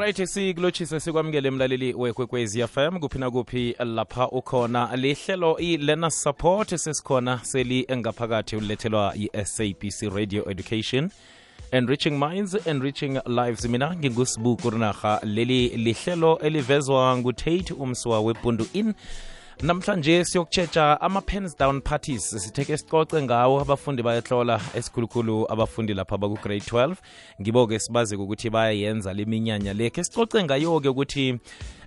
alright sikulotshise sikwamukele emlaleli wekwekwezi fm kuphi nakuphi lapha ukhona. Lihlelo i-learner support sesikhona seli engaphakathi ulethelwa yi-sabc radio education. Enriching minds enriching lives. Mina ngingusibuku rinarha leli lihlelo elivezwa ngutate umswa wepundu in namhlanje siyokutshetsha ama-pens down parties. Sitheke sicoce ngawo abafundi bayahlola esikhulukhulu abafundi lapha baku-grade 12 ngibo-ke sibazi-ke ukuthi bayayenza le minyanya lekhe sicoce ngayo-ke ukuthi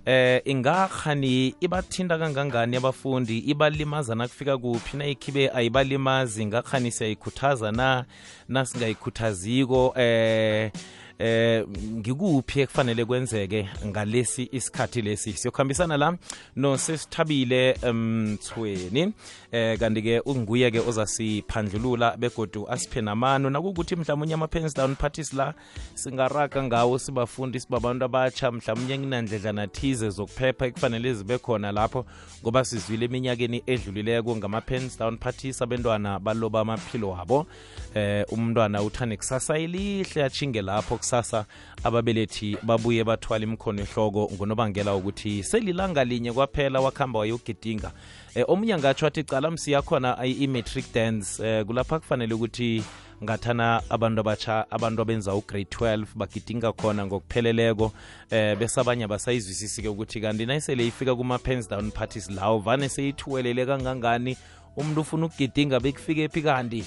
eh ingakhani ibathinta kangangani abafundi? Ibalimaza nakufika kuphi? Nayikhibe ayibalimazi ngakhani siyayikhuthaza na? Nasingayikhuthaziko eh eh ngikuphi ekufanele kwenzeke ngalesi isikhathi lesi? Siyokuhambisana la no sesithabile mthweni. Eh kanti ke unguye ke ozasiphandlulula begodu asiphe namano. Nakukuthi mhlawumnye ama-pens down parties la singaraga ngawo sibafundi sibabantu abatsha mhlawumnye kunandledlana thize zokuphepha ekufanele zibe khona lapho ngoba sizwile eminyakeni edlulileko ngama-pens down parties abentwana baloba amaphilo wabo. Eh umntwana uthane kusasa elihle achinge lapho kusasa ababelethi babuye bathwala imikhono ehloko ngonobangela ukuthi selilanga linye kwaphela wakhamba wayogidinga. Eh, omunye angatsho athi cala msi yakhona i-matric dance. Eh, kulapha kufanele ukuthi ngathana abantu abatsha abantu abenza ugrade 12 bagidinga khona ngokupheleleko. Eh bese abanye abasayizwisisi-ke ukuthi kanti nayisele ifika kuma-pens down parties lawo vane seyithuwelele kangangani? Umuntu ufuna ukugidinga bekufike phi kanti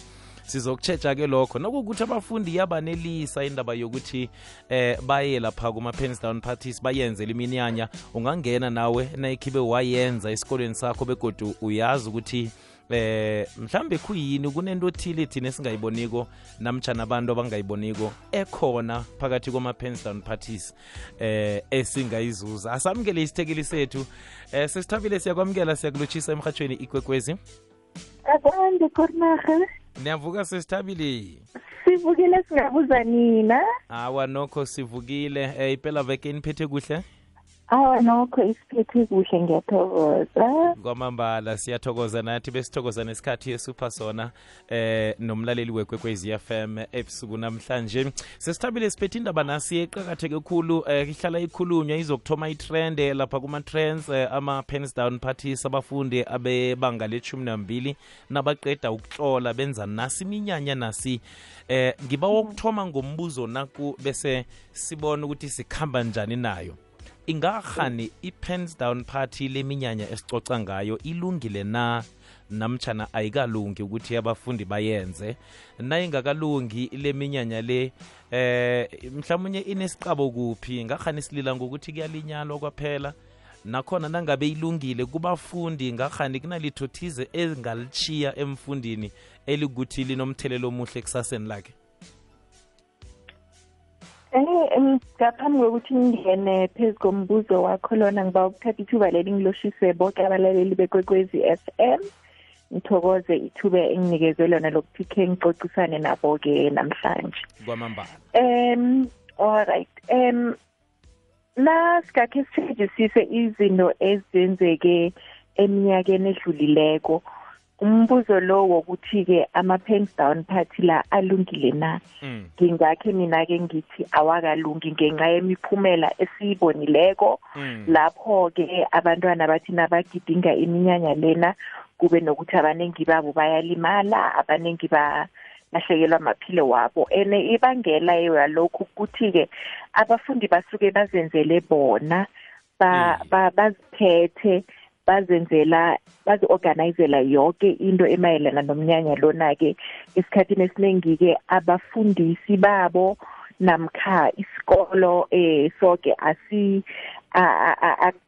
sizokutshetsha ke lokho. Nokukuthi abafundi yabanelisa indaba yokuthi eh baye lapha kuma-pens down parties bayenzele iminyanya ungangena nawe nayikhibe wayenza esikolweni sakho begodu uyazi ukuthi eh mhlambe kuyini kunento othile thina esingayiboniko namtshana abantu abangayiboniko ekhona phakathi kwama-pens down parties eh esingayizuza. Asamukele isithekeli sethu. Eh sesithabile siyakwamukela siyakulotshisa emhathweni ikwekwezi. Abandi kornaga niyavuka sesithabile sivukile singabuza nina. Awa nokho sivukile. Eh impela veke niphethe kuhle. Awa nokho isiphethe kuhle ngiyathokoza. Kwamambala siyathokoza nathi besithokoza nesikhathi esupha sona eh nomlaleli wekwekwez f m ebusuku namhlanje. Sesithabile siphethe indaba nasi eqakatheke khulu eh ihlala ikhulunywa izokuthoma itrend eh, lapha kuma-trends eh, ama-pens down parties abafundi abebanga lethumi nambili nabaqeda ukuhlola benza nasi iminyanya nasi. Eh ngiba wokuthoma ngombuzo naku bese sibona ukuthi sikhamba njani nayo ingakhani i-pens down party leminyanya esicoca ngayo ilungile na? Namtshana ayikalungi ukuthi abafundi bayenze. Nayingakalungi le minyanya le eh mhlawumnye inesiqabo kuphi? Ngakhani silila ngokuthi kuyalinyalwa kwaphela? Nakhona nangabe ilungile kubafundi ngakhani kunalithothize thize engalichiya emfundini elikuthi linomthelelo omuhle ekusaseni lakhe ngaphambi kokuthi ngingene phezu kombuzo wakho lona ngiba ukuthatha ithuba leli ngiloshise bonke abalaleli bekwekwezi FM ngithokoze ithuba enginikezwe lona lokuthi khe ngixoxisane nabo-ke namhlanje. Kwamambala. Um alright um nasikakhe sitshejisise izinto ezenzeke eminyakeni edlulileko umbuzo lo wokuthi-ke ama-pens down party la alungile na mm. ngingakhe mina-ke ngithi awakalungi ngenxa yemiphumela esiyibonileko mm. lapho-ke abantwana bathi nabagidinga iminyanya lena kube nokuthi abaningi babo bayalimala abaningi balahlekelwa amaphilo wabo and ibangela yalokhu ukuthi-ke abafundi basuke bazenzele bona ba- Mm. ba- baziphethe bazenzela bazi-organizela yonke into emayelana nomnyanya lona-ke esikhathini esiningi-ke abafundisi babo namkha isikolo eh soke asi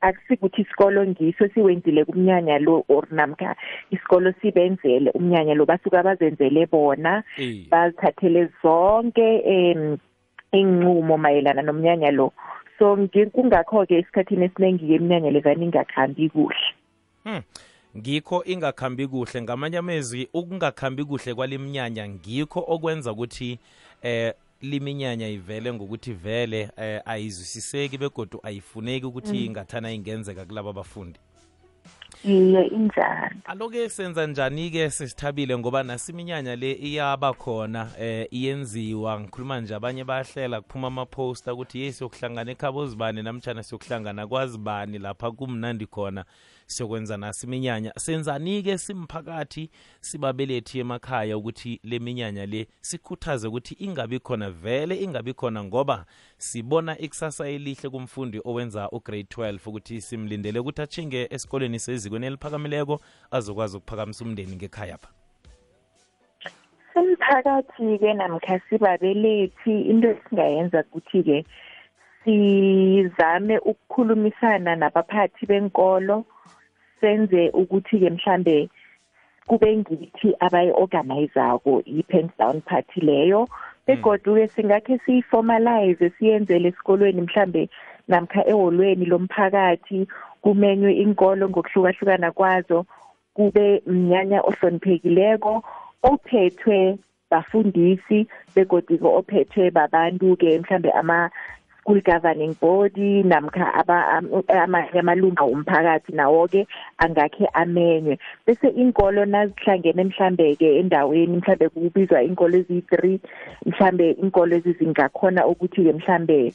akusikuthi isikolo ngiso siwenzile kumnyanya lo or namkha isikolo sibenzele umnyanya lo basuka bazenzele bona Eh. bazithathele zonke em inqumo mayelana nomnyanya lo so ngi- kungakho-ke esikhathini esiningi-ke iminyanya levani ingakhambi kuhle. Hmm. ngikho ingakhambi kuhle. Ngamanye amezwi ukungakhambi kuhle kwaleminyanya ngikho okwenza ukuthi eh liminyanya ivele ngokuthi vele eh, ayizwisiseki begodu ayifuneki ukuthi ingathana ingenzeka kulaba bafundi iye injalo aloke senza njani-ke sesithabile ngoba nasiminyanya le iyaba khona eh iyenziwa. Ngikhuluma nje abanye bayahlela kuphuma amaposta ukuthi ye siyokuhlangana ekhabo zibani namtshana siyokuhlangana kwazibani lapha kumnandi khona. Siyokwenza nasiminyanya senzani-ke simphakathi sibabelethi emakhaya ukuthi le minyanya le sikhuthaze ukuthi ingabi khona vele ingabi khona ngoba sibona ikusasa elihle kumfundi owenza ugrade 12 ukuthi simlindele ukuthi achinge esikoleni sezikweni eliphakamileko azokwazi ukuphakamisa umndeni ngekhaya pha. Simphakathi-ke namkha sibabelethi into esingayenza ukuthi-ke sizame ukukhulumisana nabaphathi benkolo senze ukuthi-ke mhlambe kube ngithi abayi-organizako i-pens down party leyo. Begodu-ke singakhe siyiformalize siyenzele esikolweni mhlambe namkha eholweni lomphakathi kumenywe inkolo ngokuhlukahlukana kwazo kube mnyanya ohloniphekileko ophethwe bafundisi begodi-ke ophethwe babantu-ke mhlambe ama school governing body namkha amalunga omphakathi nawo-ke angakhe amenywe. Bese inkolo nazihlangene mhlambe-ke endaweni mhlambe kubizwa inkolo eziyi-three mhlambe inkolo ezizingakhona ukuthi-ke mhlambe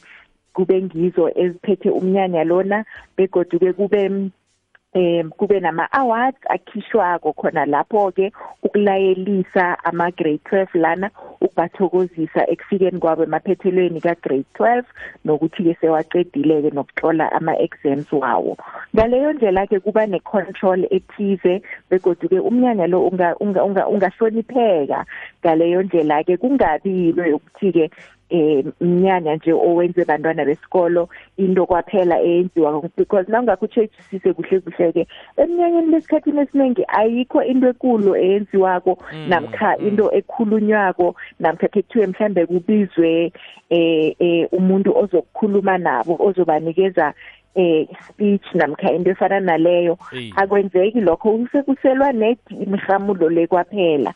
kube ngizo eziphethe umnyanya lona begodu-ke kube um kube nama-awards akhishwako khona lapho-ke ukulayelisa ama-grade twelve lana ukubathokozisa ekufikeni kwabo emaphethelweni ka-grade twelve nokuthi-ke sewaqedile-ke nokutlola ama-exams wawo. Ngaleyo ndlela-ke kuba ne-control ethize begodu-ke umnyanya lo ungahlonipheka ngaleyo ndlela-ke. Kungabi yilo yokuthi-ke eh mnyanya nje owenze bantwana besikolo into kwaphela eyenziwa. Because nawungakho utshetshise kuhle kuhle ke eminyanyeni lesikhathini esiningi ayikho into ekulu eyenziwako namkha into ekhulunywako namkha kuthiwe mhlambe kubizwe eh eh umuntu ozokukhuluma nabo ozobanikeza eh speech namkha into efana naleyo akwenzeki lokho. Usekuselwa net imihamulo le kwaphela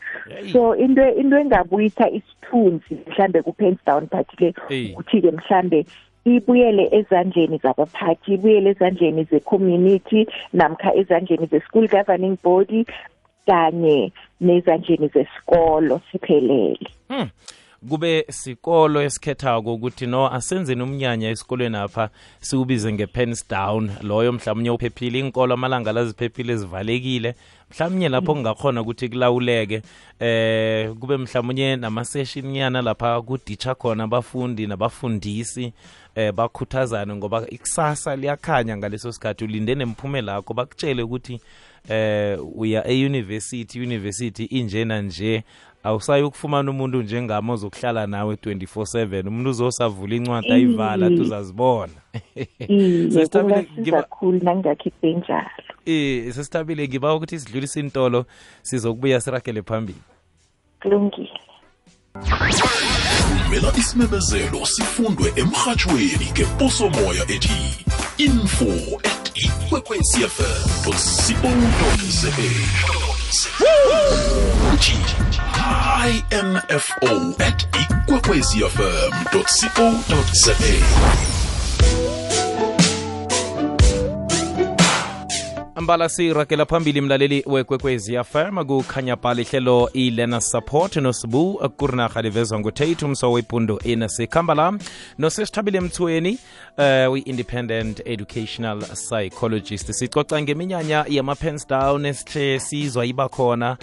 so into into engabuyisa isithunzi mhlambe ku pens down party le ukuthi ke mhlambe ibuyele ezandleni zabaphathi ibuyele ezandleni ze-community namkha ezandleni ze-school governing body kanye nezandleni zesikolo siphelele. Hmm. Kube sikolo esikhethako ukuthi no asenzeni umnyanya esikolweni apha siwubize nge-pens down. Loyo mhlawumnye uphephile inkolo amalanga laziphephile zivalekile. Mhlawumnye lapho kungakhona ukuthi kulawuleke eh kube mhlawumnye namasession nyana lapha kuditsha khona abafundi nabafundisi eh bakhuthazane ngoba ikusasa liyakhanya ngaleso sikhathi. Ulinde nemphumela yakho bakutshele ukuthi eh uya e-university university injena nje awusayi ukufumana umuntu njengami ozokuhlala nawe 24/7 umuntu uzosavula incwadi ayivala tuzazibona kakhulu nangingakhiphe njalo eh sesithabile ngiba ukuthi sidlulise intolo sizokubuya siragele phambili. Kulungile. Vumela isimemezelo sifundwe emrhatshweni ngeposomoya ethi info at ikwekwecfm co uthi info at ikwekwecfm co ambala siragela phambili mlaleli wekwekwezi fm kukhanya phala ihlelo ilena support nosibu kurinarha livezwa ngutate umso wepundo inasikhamba la nosesithabile emthweni uh, we-independent educational psychologist. Sicoca ngeminyanya yama-pens down esithe sizwa iba khona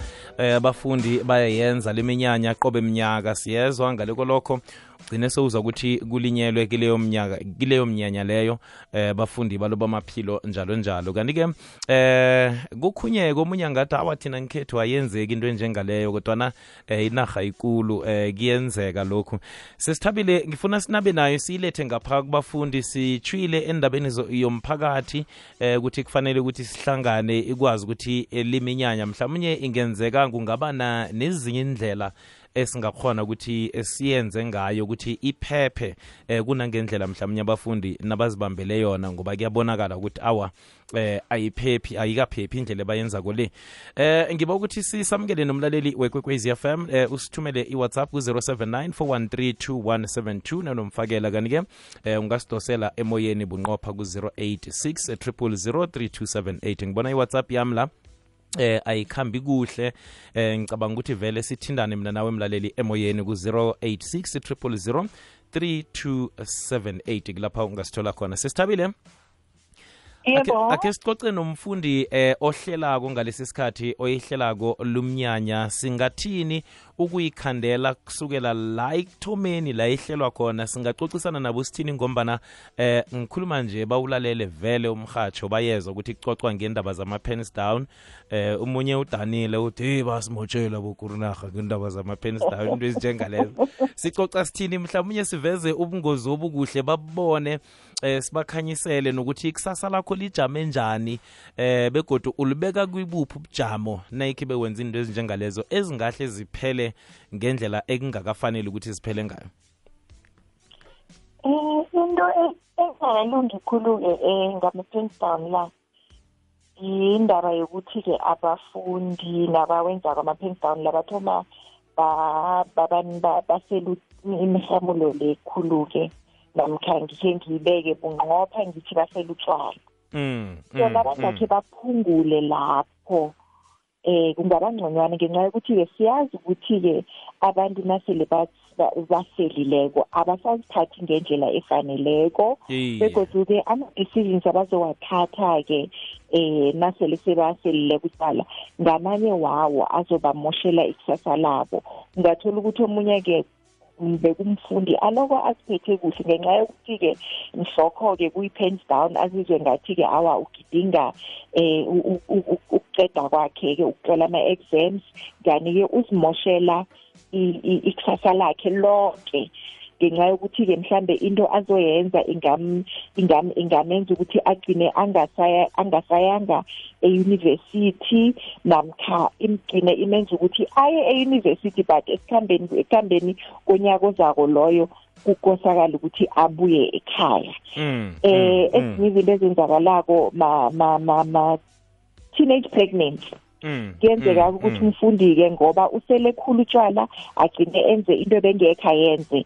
abafundi uh, bayayenza le minyanya qobe mnyaka siyezwa ngale kolokho gcine sewuza ukuthi kulinyelwe kileyo mnyaka kileyo mnyanya leyo eh bafundi balo bamaphilo njalo njalo. Kanti-ke eh kukhunyeke omunye angathi awa thina ngikhethu ayenzeki into enjengaleyo kodwana eh, inarha ikulu eh, kuyenzeka lokhu. Sesithabile ngifuna sinabe nayo siyilethe ngapha kubafundi sitshwile endabeni yomphakathi eh, ukuthi kufanele ukuthi sihlangane ikwazi ukuthi liminyanya mhlawumnye ingenzeka kungaba nezinye indlela esingakhona ukuthi siyenze ngayo ukuthi iphephe eh kunangendlela mhlawumnye abafundi nabazibambele yona ngoba kuyabonakala ukuthi awa eh ayiphephi ayikaphephi indlela bayenza le. Eh ngiba ukuthi sisamukele nomlaleli wekwekwezi FM eh usithumele iWhatsApp ku-079 4132172 nanomfakela kanike eh ungasidosela emoyeni bunqopha ku-086 0003278 ngibona iWhatsApp yami la eh ayikhambi kuhle. Eh ngicabanga ukuthi vele sithindane mina nawe emlaleli emoyeni ku-086 000 3278 kulapha ungasithola khona. Sesithabile yebo. Ake sicoce nomfundi eh ohlelako ngalesi sikhathi oyihlelako lumnyanya. Singathini ukuyikhandela kusukela la ekuthomeni la ihlelwa khona? Singacocisana nabo sithini ngombana eh ngikhuluma nje bawulalele vele umhatsho bayezwa ukuthi kucocwa ngendaba zama-pens down. Eh umunye udanile uthi hey basimotshela bokurinaha ngendaba zama-pens down into ezinjengalezo. Sicoca sithini? Mhlawumunye siveze ubungozi obukuhle babone eh sibakhanyisele nokuthi ikusasa lakho lijame njani eh begodu ulibeka kwibuphi ubujamo nayikhibe wenza into ezinjengalezo ezingahle ziphele ngendlela ekungakafanele ukuthi ziphele ngayo? Eh into engalungi khulu-ke um ngama-pens down la indaba yokuthi-ke abafundi nabawenzako ama-pens down labathoma basela imihamulo le khulu-ke. Namkha ngikhe ngiyibeke bunqopha ngithi basela utshwala mm, so nabangakhe baphungule lapho eh kungaba ngconywana ngenxa yokuthi-ke siyazi ukuthi-ke abantu nasele baselileko abasaziphathi ngendlela efaneleko. Begodu-ke ama-decisions abazowathatha-ke eh nasele sebaselileko utshwala ngamanye wawo azobamoshela ikusasa labo. Ungathola ukuthi omunye-ke bekumfundi aloko aziphethe kuhle ngenxa yokuthi-ke mhlokho-ke kuyi-pens down azizwe ngathi-ke awa ugidinga um ukuceda kwakhe-ke ukucela ama-exams. Kani-ke uzimoshela ikusasa lakhe lonke. Ngenxa yokuthi-ke mhlambe into azoyenza ingamenza ukuthi agcine angasayanga e-university namkha imgcine imenza ukuthi aye e-university but esikhambeni ekuhambeni konyaka ozako loyo kukosakala ukuthi abuye ekhaya. Eh ezinye izinto ezenzakalako ma ma ma teenage pregnancy kuyenzeka ukuthi umfundi-ke ngoba usele khulu utshwala agcine enze into bengekho ayenze.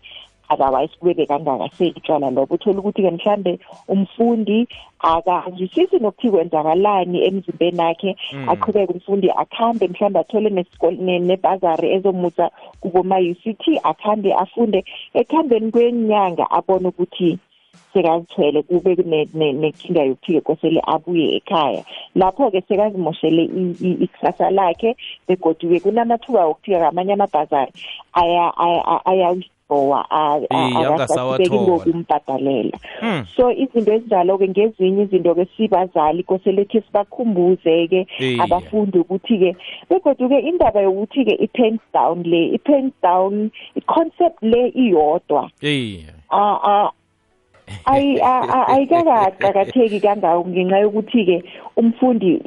Otherwise kube bekangakaseli utshwala lobo uthola ukuthi-ke mhlambe umfundi akazwisisi nokuthi kwenzakalani emzimbeni akhe aqhubeke umfundi akhambe mhlambe athole nebhazari ezomusa kuboma-u c t akhambe afunde. Ekuhambeni kwenyanga abone ukuthi sekazithwele kube nenkinga yokuthi-ke kosele abuye ekhaya. Lapho-ke sekazimoshele ikusasa lakhe begodwa-ke kunamathuba wokuthi-ke ngamanye amabhazari ayawidowa akasaqhubeki ngokumbhadalela so izinto ezinjalo-ke ngezinye izinto-ke sibazali kosele khe sibakhumbuze-ke abafundi ukuthi-ke begodwa-ke indaba yokuthi-ke i-pens down le i-pens down i-concept le iyodwa. Ayikakaqakatheki kangako ngenxa yokuthi-ke umfundi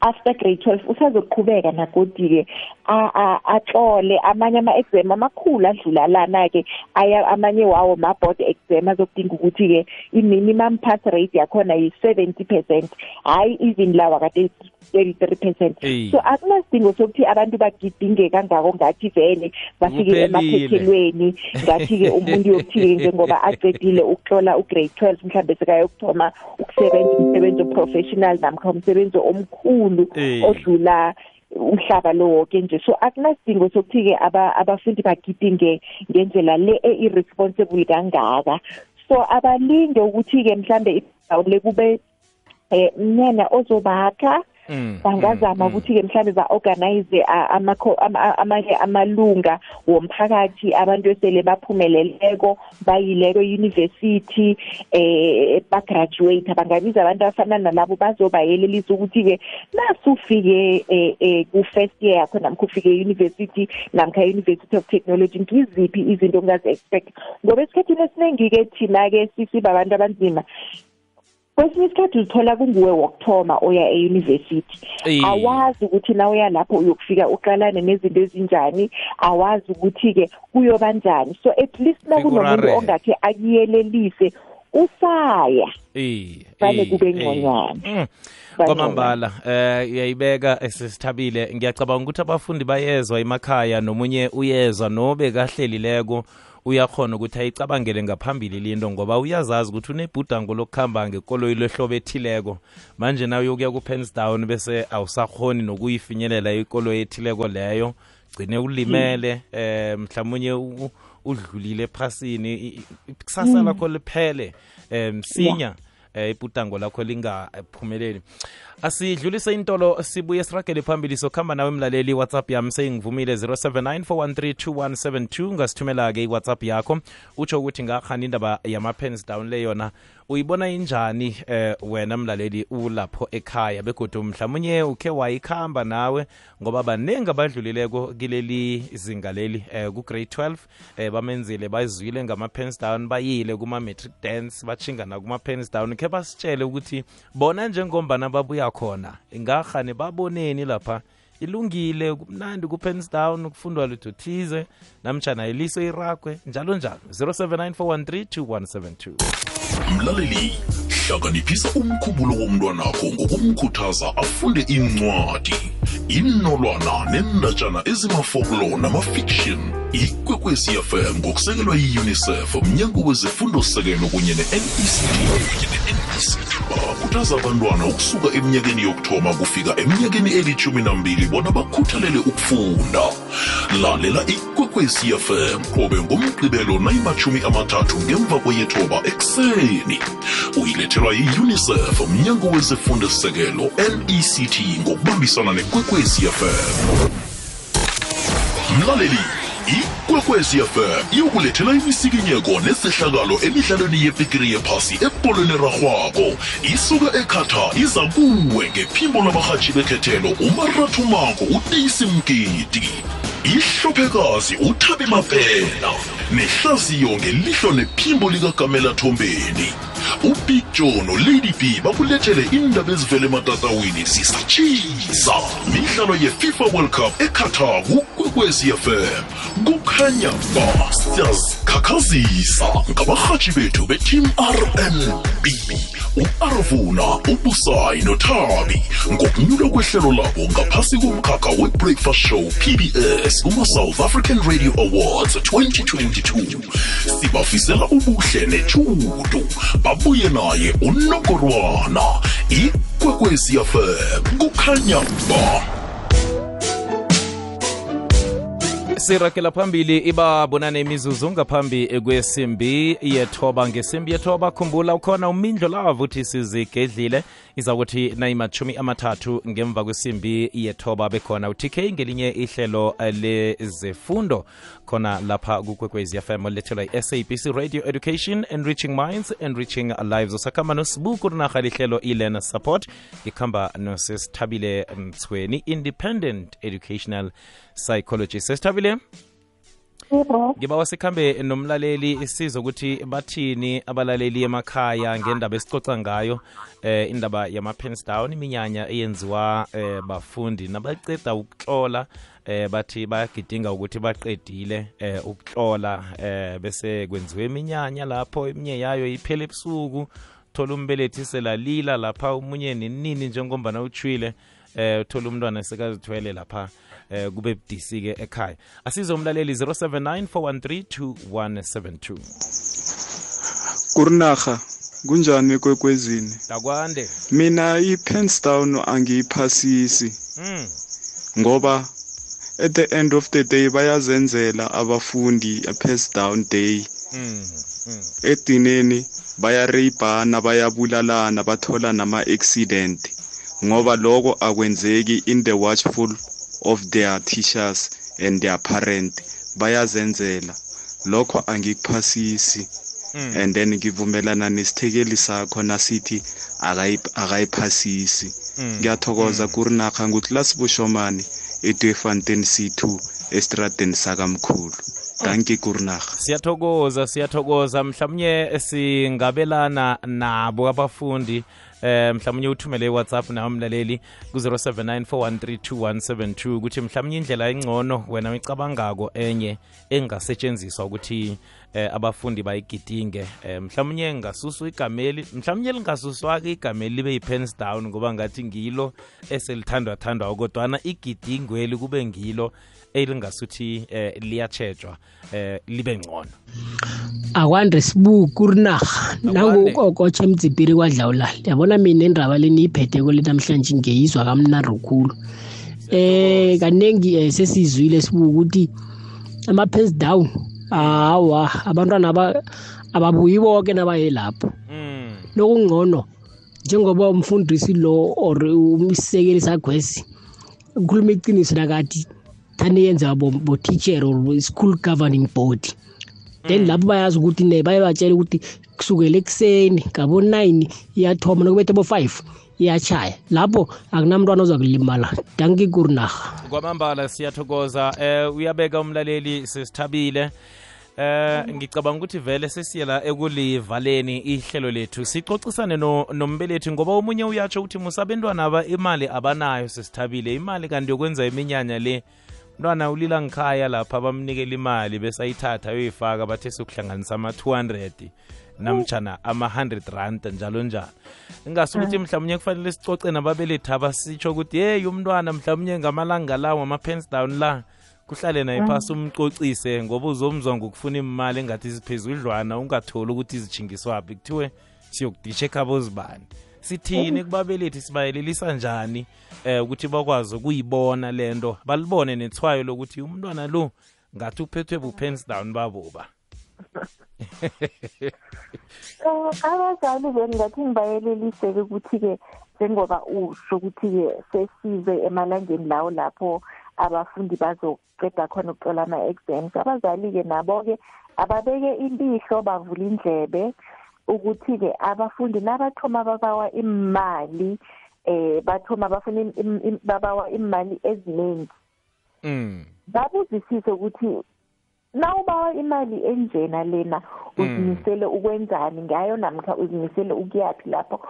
after grade twelve usazoqhubeka nagodi-ke atlole amanye ama-exam amakhulu adlula lana-ke aya amanye wawo ma-board exam azokudinga ukuthi-ke i-minimum pass rate yakhona yi-seventy percent hhayi even lawa kade thirty-three percent so akunasidingo sokuthi abantu bagidinge kangako ngathi vele bafike emaphethelweni ngathi-ke umuntu yokuthi-ke njengoba acedile ukutlola ugrade twelve mhlawumbe sekayokuthoma ukusebenza umsebenzi oprofessional namkha umsebenzi omkhulu odlula umhlaba lo wonke nje. So akunasidingo sokuthi-ke abafundi bagidinge ngendlela le e-irresponsible kangaka. So abalinde ukuthi-ke mhlambe indawo le kube um mnyanya ozobakha bangazama ukuthi-ke mhlawumbe ba-organize amanye amalunga womphakathi abantu esele baphumeleleko bayileko e-university eh bagraduate bangabiza abantu abafana nalabo bazobayelelisa ukuthi-ke nasufike ku-first year yakho namkha ufike e-university namkha e-university of technology ngiziphi izinto ongazi-expect? Ngoba esikhathini esiningi-ke thina-ke sisiba abantu abanzima. Kwesinye isikhathi uzithola kunguwe wokuthoma oya eyunivesithi Iye. awazi ukuthi na uya lapho uyokufika uqalane nezinto ezinjani awazi ukuthi-ke kuyobanjani so at least nakunomuntu Sekurareka. ongakhe akuyelelise usaya Eh, Vale eh, kube eh. ngconywana. Mm. Vale kwamambala eh uyayibeka esesithabile ngiyacabanga ukuthi abafundi bayezwa emakhaya nomunye uyezwa nobe kahlelileko uyakhona ukuthi ayicabangele ngaphambili linto ngoba uyazazi ukuthi unebhudango lokuhamba ngekoloyi lehlobo ethileko. Manje nawe uyokuya ku-pensdown bese awusakhoni nokuyifinyelela ikoloyi ethileko leyo. Gcine ulimele eh mhlawumunye udlulile phasini kusasa lakho liphele eh msinya eh ibhudango lakho lingaphumeleli asidlulise intolo sibuye siragele phambili. Sokuhamba nawe mlaleli whatsapp yami seyingivumile 0794132172 ngasithumela-ke iwhatsapp yakho. Utsho ukuthi ngakhani indaba yama-pens down le yona uyibona injani eh wena mlaleli ulapho ekhaya? Begodwa mhlawumunye ukhe wayikhamba nawe ngoba baningi abadlulileko kileli zinga leli eh ku-grade 12 eh bamenzile bazwile ngama-pens down bayile kuma-matric dance bachinga nakuma-pens down. Khe basitshele ukuthi bona njengombana babuya khona ingahane baboneni lapha. Ilungile kumnandi ku-pens down kufundwa lutho thize namtshana iliso iragwe njalo njalo. 0794132172 mlaleli hlakaniphisa umkhumbulo womntwanakho ngokumkhuthaza afunde incwadi inolwana nendatshana ezimafoklo namafiction ikwekwecfm ngokusekelwa yi-unicef mnyango wezifundo-sekelo kunye ne-nect bakhuthaza abantwana ukusuka eminyakeni yokuthoma kufika eminyakeni elithumi nambili bona bakhuthalele ukufunda. Lalela ikwekwecfm qobe ngomgqibelo nayimathumi amathathu ngemva kweyethoba ekuseni. Uyilethelwa yi-unicef mnyango wezifundo-sekelo nect ngokubambisana nekwekwecfm mlaleli ikwekwezi fm iyokulethela imisikinyeko nezehlakalo emidlalweni yebhigiri yephasi ebholweni erarhwako. Isuka ekhata iza kuwe ngephimbo labarhatshi bekhethelo umarathumako udeyisi mgidi. Ihlophekazi uthabi mapena nehlaziyo ngelihlo nephimbo likagamela thombeni. Ubig lady b bakulethele indaba ezivele ematatawini. Zisatshisa midlalo yefifa world cup eqatar kukwekwezfm kukhanya ba siyazikhakhazisa ngabarhatshi bethu beteam rmb u-arvuna ubusayi nothabi. Ngokunyulwa kwehlelo labo ngaphasi komkhakha we-breakfast show pbs kuma-south african radio awards 2022 sibafisela ubuhle nethudu babuye naye unokorwana ikwekwesiafem kukhanya ba. Sirakela phambili ibabonane imizuzu ngaphambi kwesimbi yethoba. Ngesimbi yethoba khumbula ukhona umindlo lavuthi sizigedlile izakuthi nayimathumi amathathu ngemva kwesimbi yethoba bekhona utk ngelinye ihlelo lezefundo. Khona lapha kukwekwezi fm olethelwa i-sabc radio education enriching minds enriching lives. Usakhamba nosibuku rinarha lihlelo i-learn support. Ikhamba nosesithabile mthweni independent educational psychology sesithabile ngibawa sikhambe nomlaleli sizokuthi bathini abalaleli emakhaya ngendaba esicoca ngayo eh indaba yama-pens down iminyanya eyenziwa eh bafundi. Nabaceda ukutlola eh bathi bayagidinga ukuthi baqedile eh ukutlola eh bese kwenziwe iminyanya lapho eminye yayo iphele ebusuku thola umbelethi selalila lapha umunye nenini njengombana utshwile eh uthola umntwana sekazithwele lapha. Eh kube budisi ke ekhaya asize umlaleli 0794132172 kurinarha kunjani ekwekwezini dakwande mina i-pensdown angiyiphasisi. Mm ngoba at the end of the day bayazenzela abafundi a-pass down day. Mm mm edineni bayareyibhana bayabulalana bathola nama-accident. Ngoba loko akwenzeki in the watchful of their teachers and their parent bayazenzela. Lokho angikuphasisi mm. and then ngivumelana nesithekeli sakho nasithi akayi- akayiphasisi. Mm. ngiyathokoza kurinarha nguthi lasibushomane edwefontein c2 estradeni sakamkhulu. Danke kurnaga siyathokoza siyathokoza. Mhlawumnye singabelana nabo abafundi eh mhlawumnye uthumele iwhatsapp nawe mlaleli ku-0794132172 ukuthi mhlawumnye indlela engcono wena uyicabangako enye engasetshenziswa ukuthi eh, abafundi bayigidinge. Eh, mhlawumnye ngasuswa igameli mhlawumnye lingasuswa-ke igameli libe yi-pens down ngoba ngathi ngilo eselithandwa thandwa kodwana igidingweli kube ngilo elingasuthi eh, liyatshejwa eh, libe ngcono. Akwandre sibu kurinaga nangokokotsha emdzibhiri kwadlawula. Yabona mina indaba le niyiphetheko le namhlanje ngeyizwa kamnari khulu. Eh kaningi eh, sesizwile sibu ukuthi ama-pass down hawa abantwana aba- ababuyi boke nabaye lapho. Mm. lokungcono njengoba umfundisi lo or umsekeli sagwesi ukhuluma iqiniso nakathi thani yenziwa bo-teacher or school governing body then lapho bayazi ukuthi ne baye batshela ukuthi kusukela ekuseni ngabo-nine iyathoma nokubethe bo-five iyachaya lapho akunamntwana ozakulimala danki kurinaha kwamambala siyathokoza. Eh uyabeka umlaleli sisithabile eh ngicabanga ukuthi vele sesiyela ekulivaleni ihlelo lethu. Sicocisane no, nombelethi ngoba omunye uyatsho ukuthi musabentwana aba imali abanayo sisithabile imali kanti yokwenza iminyanya le mntwana ulila ngikhaya lapha bamnikela imali bese ayithatha uyifaka bathe sokuhlanganisa ama-200 namjana ama-100 rand njalo njalo. Ingasukuthi mhlawumnye kufanele sicoce nababelethi abasitsho ukuthi yeyi umntwana mhlawumnye ngamalanga lawo ama-pens down la kuhlale naye phasi umcocise ngoba uzomzwa ngokufuna imali engathi ziphezudlwana ungatholi ukuthi izijingiswaphi kuthiwe siyokudisha ekhabo zibani sithini kubabelethi sibayelelisa njani eh ukuthi bakwazi ukuyibona lento balibone nethwayo lokuthi umntwana lo ngathi uphethwe bu-pens down baboba. Eh abazali bengathi ngibayelelise-ke ukuthi-ke njengoba usho ukuthi-ke sesize emalangeni lawo lapho abafundi bazoqeda khona ukucola ama-exams abazali-ke nabo-ke ababeke impihlo bavula indlebe ukuthi-ke abafundi nabathoma babawa imali eh bathoma bafuna babawa imali eziningi mm. Babuzisise ukuthi nawubawa imali enjena lena uzimisele ukwenzani ngayo namkha uzimisele ukuyaphi lapho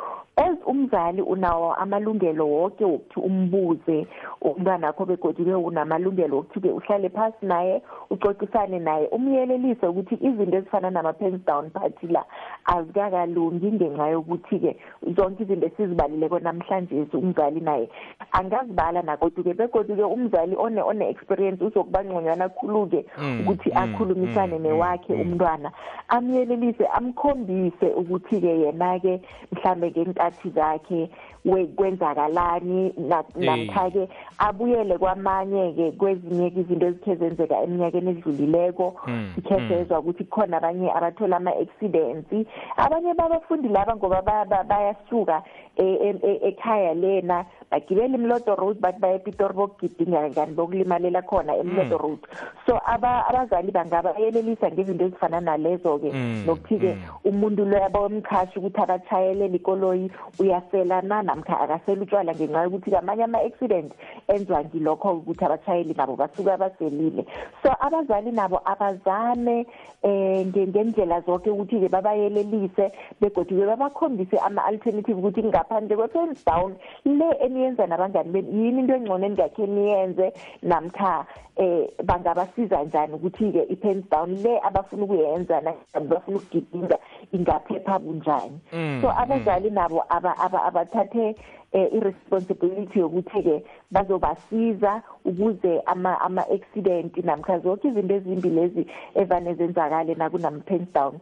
as umzali unawo amalungelo wonke wokuthi umbuze umntwanakho begodi-ke unamalungelo wokuthi-ke uhlale phasi naye ucocisane naye umyelelise ukuthi izinto ezifana nama-pens down party la azikakalungi ngenxa yokuthi-ke zonke izinto esizibalileko namhlanje umzali naye angazibala nakodwa-ke begodwa-ke umzali one- one-experience uzokuba ngconywana khulu-ke Mm, ukuthi mm, akhulumisane mm, newakhe mm. umntwana amyelelise amkhombise ukuthi-ke yena-ke mhlambe ngenkathi zakhe we- kwenzakalani na- Eh. namkha-ke abuyele kwamanye-ke kwezinye-ke izinto ezikhe zenzeka eminyakeni edlulileko Mm, sikhe mm. sezwa ukuthi khona abanye abathola ama-accidents abanye babafundi laba ngoba ba- ba- bayasuka e- e- e- ekhaya lena bagibela imlodo road bathi baye epitori bokugidinga kani bokulimalela khona emlodo road so aba- abazali bangabayelelisa ngezinto ezifana nalezo-ke. Mm, nokuthi-ke mm. umuntu loyo abamchashi ukuthi abatshayeleli ikoloyi uyaselana namkha akasela utshwala ngenxa yokuthi amanye ama-accident enziwa ngilokho ukuthi abatshayeli nabo basuka baselile. So abazali nabo abazame eh nge- ngendlela zonke ukuthi-ke babayelelise begodi-ke babakhombise ama-alternative ukuthi ngaphandle kwe-pens down le eniyenza nabangani benu yini into engcono engakhe niyenze? Namkha eh bangabasiza njani ukuthi-ke i-pens down le abafuna ukuyenza na- bafuna ukugidinga ingaphepha bunjani? Mm, so abazali nabo aba- aba- abathathe eh, i-responsibility yokuthi-ke bazobasiza ukuze ama- ama-accident namkha zonke izinto ezimbi lezi evane zenzakale nakunama-pens down.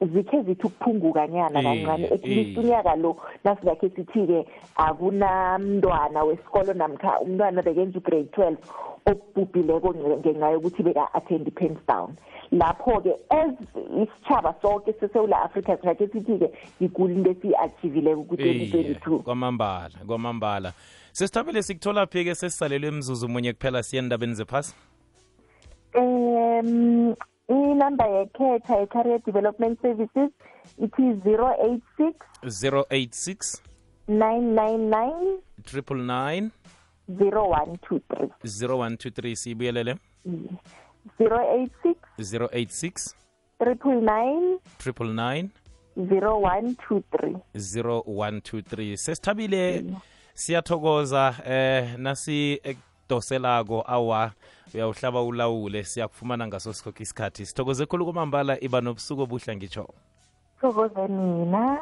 Zikhe zithi ukuphungukanyana Iye, kancane. at least iye. unyaka lo nasingakhe sithi-ke akunamntwana wesikolo namkha umntwana bekenza ugrade twelve obhubhileko nge- ngenxa yokuthi beka-attend i-pens down lapho-ke as isitshaba sonke sesewula afrika singakhe sithi-ke yiguli into esiyi-achivileko ku-twenty Iye, twenty-two kwamambala kwamambala. Sesithabile sikuthola phi ke sesisalelwe mzuzu munye kuphela siye endabeni zephasi? Um inumber yekhetha ye-career development services ithi zero eight six 086 nine nine nine 999 zero one two three. 0123 siyibuyelele 086 086 triple 9 triple 9 0123 0123 sesithabile siyathokoza eh nasi ekudoselako awa uyawuhlaba ulawule siyakufumana ngaso sikhokho isikhathi. Sithokoze khulu kwamambala iba nobusuku obuhla ngitsho thokoze nina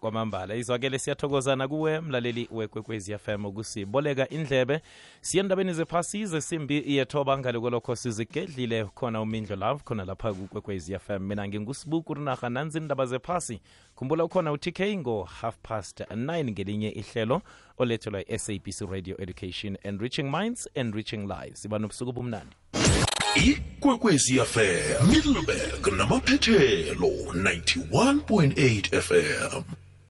kwamambala izwakele siyathokozana kuwe mlaleli wekwekwezi fm ukusiboleka indlebe. Siye endabeni zephasi zesimbi yethoba ngale kwalokho sizigedlile khona umindlo love khona lapha kukwekwezi fm mina ngingusibuku rinarha nanzi indaba zephasi. Khumbula ukhona utk ngo half past 9 ngelinye ihlelo olethelwa i-sabc radio education enriching minds enriching lives. Iba nobusuku bumnandi ikwekwezi fm middleburg namaphethelo 91.8 fm